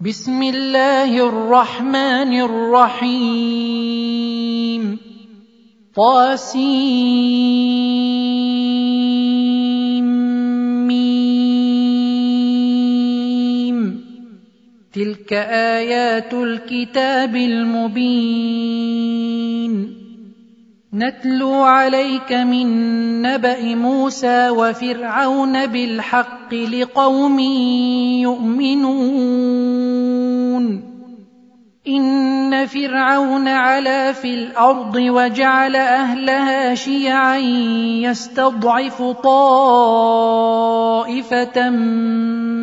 بسم الله الرحمن الرحيم. طاسيم. تلك آيات الكتاب المبين. نتلو عليك من نبأ موسى وفرعون بالحق لقوم يؤمنون. إن فرعون علا في الأرض وجعل أهلها شيعا يستضعف طائفة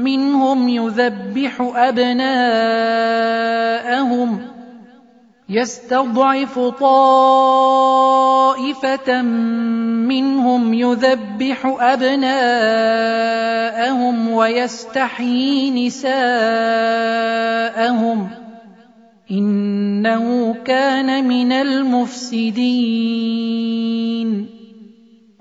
منهم يذبح أبناءهم يستضعف طائفة منهم يذبح أبناءهم ويستحيي نساءهم. إنه كان من المفسدين.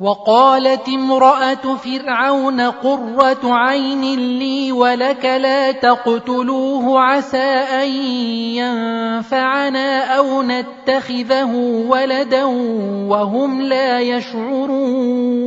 وقالت امرأة فرعون قرة عين لي ولك لا تقتلوه عسى أن ينفعنا أو نتخذه ولدا وهم لا يشعرون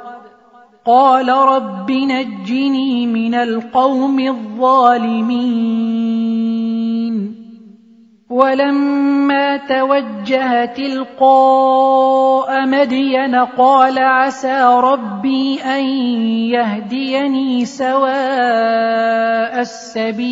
قال رب نجني من القوم الظالمين. ولما توجه تلقاء مدين قال عسى ربي أن يهديني سواء السبيل.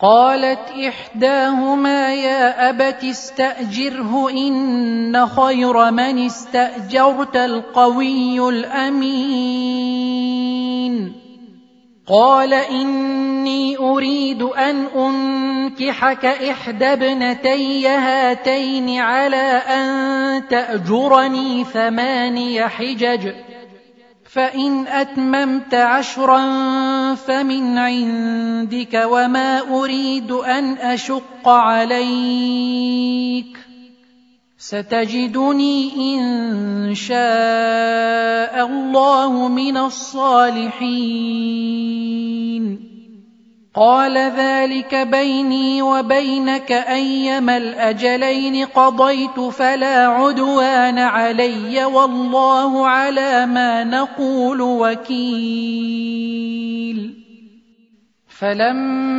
قالت إحداهما يا أبت استأجره إن خير من استأجرت القوي الأمين. قال إني أريد أن أنكحك إحدى ابنتي هاتين على أن تأجرني ثماني حجج. فان اتممت عشرا فمن عندك وما اريد ان اشق عليك ستجدني ان شاء الله من الصالحين قال ذلك بيني وبينك أيما الأجلين قضيت فلا عدوان علي والله على ما نقول وكيل فلما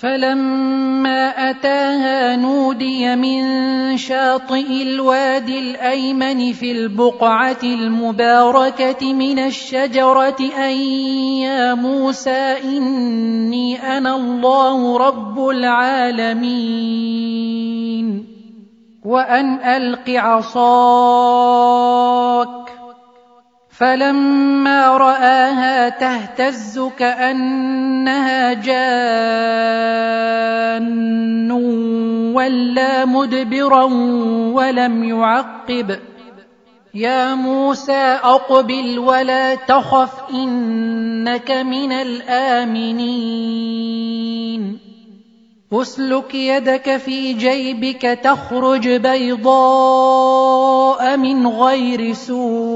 فلما أتاها نودي من شاطئ الوادي الأيمن في البقعة المباركة من الشجرة أن يا موسى إني أنا الله رب العالمين. وأن ألق عصاك فلما رآها تهتز كأنها جان ولا مدبرا ولم يعقب. يا موسى أقبل ولا تخف إنك من الآمنين. أسلك يدك في جيبك تخرج بيضاء من غير سوء.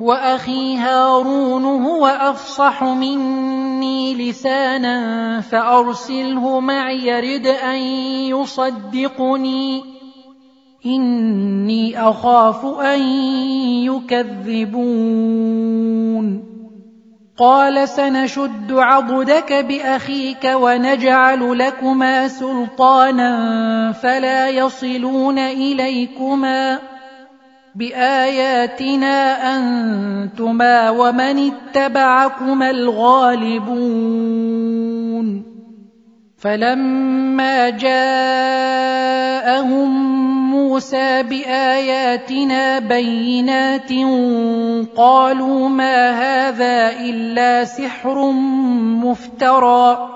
وأخي هارون هو أفصح مني لسانا فأرسله معي يرد أن يصدقني. إني أخاف أن يكذبون. قال سنشد عضدك بأخيك ونجعل لكما سلطانا فلا يصلون إليكما. بآياتنا أنتما ومن اتبعكما الغالبون. فلما جاءهم موسى بآياتنا بينات قالوا ما هذا إلا سحر مفترى.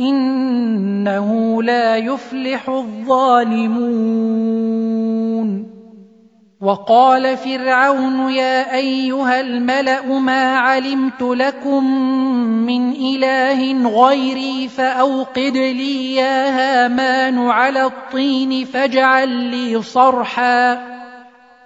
إنه لا يفلح الظالمون. وقال فرعون يا أيها الملأ ما علمت لكم من إله غيري فأوقد لي يا هامان على الطين فاجعل لي صرحا.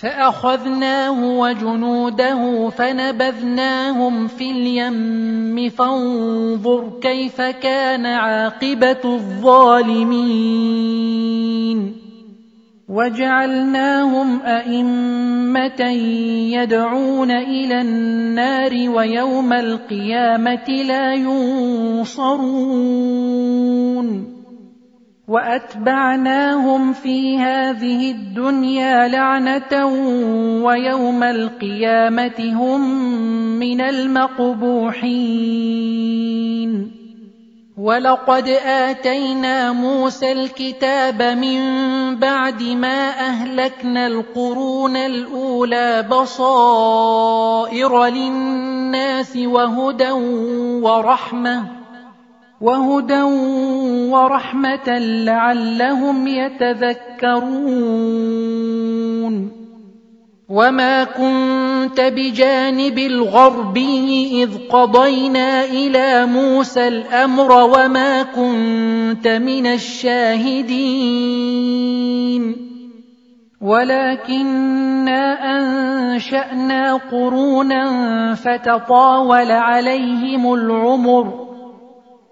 فأخذناه وجنوده فنبذناهم في اليم فانظر كيف كان عاقبة الظالمين. وجعلناهم أئمة يدعون إلى النار ويوم القيامة لا ينصرون. وأتبعناهم في هذه الدنيا لعنة ويوم القيامة هم من المقبوحين. ولقد آتينا موسى الكتاب من بعد ما أهلكنا القرون الأولى بصائر للناس وهدى ورحمة. وهدى ورحمة لعلهم يتذكرون. وما كنت بجانب الغربي إذ قضينا إلى موسى الأمر وما كنت من الشاهدين. ولكنا أنشأنا قرونا فتطاول عليهم العمر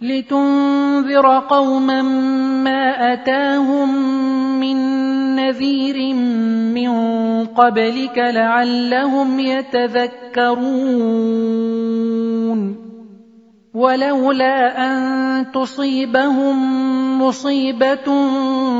لتنذر قوما ما أتاهم من نذير من قبلك لعلهم يتذكرون. ولولا أن تصيبهم مصيبة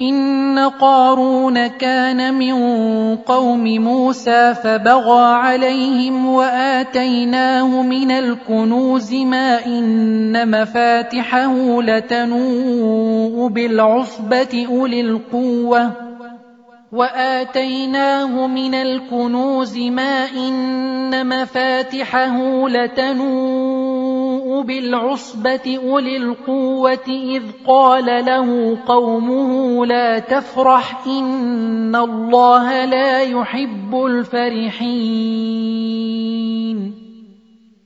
ان قارون كان من قوم موسى فبغى عليهم واتيناه من الكنوز ما ان مفاتحه لتنوء بالعصبه اولي القوه واتيناه من الكنوز ما ان مفاتحه لتنوء بالعصبة أولي القوة إذ قال له قومه لا تفرح إن الله لا يحب الفرحين.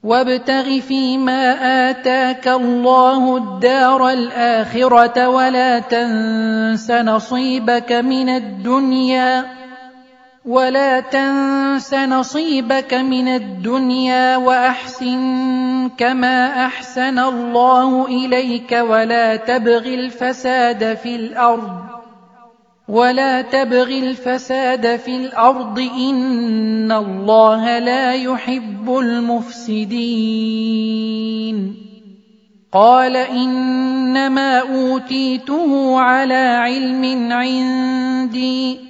وابتغ فيما آتاك الله الدار الآخرة ولا تنس نصيبك من الدنيا. ولا تنس نصيبك من الدنيا واحسن كما احسن الله اليك ولا تبغ الفساد في الأرض ولا تبغ الفساد في الأرض ان الله لا يحب المفسدين قال انما اوتيته على علم عندي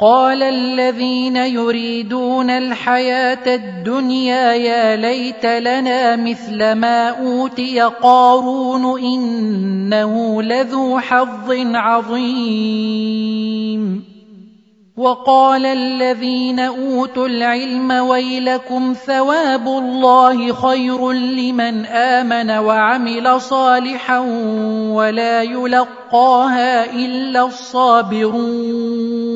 قال الذين يريدون الحياة الدنيا يا ليت لنا مثل ما أوتي قارون إنه لذو حظ عظيم. وقال الذين أوتوا العلم ويلكم ثواب الله خير لمن آمن وعمل صالحا ولا يلقاها إلا الصابرون.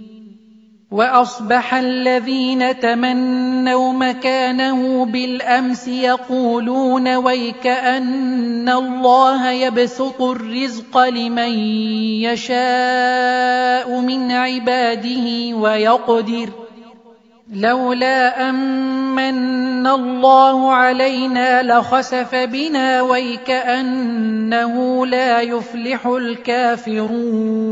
وأصبح الذين تمنوا مكانه بالأمس يقولون ويك أن الله يبسط الرزق لمن يشاء من عباده ويقدر لولا أمن الله علينا لخسف بنا ويكأنه لا يفلح الكافرون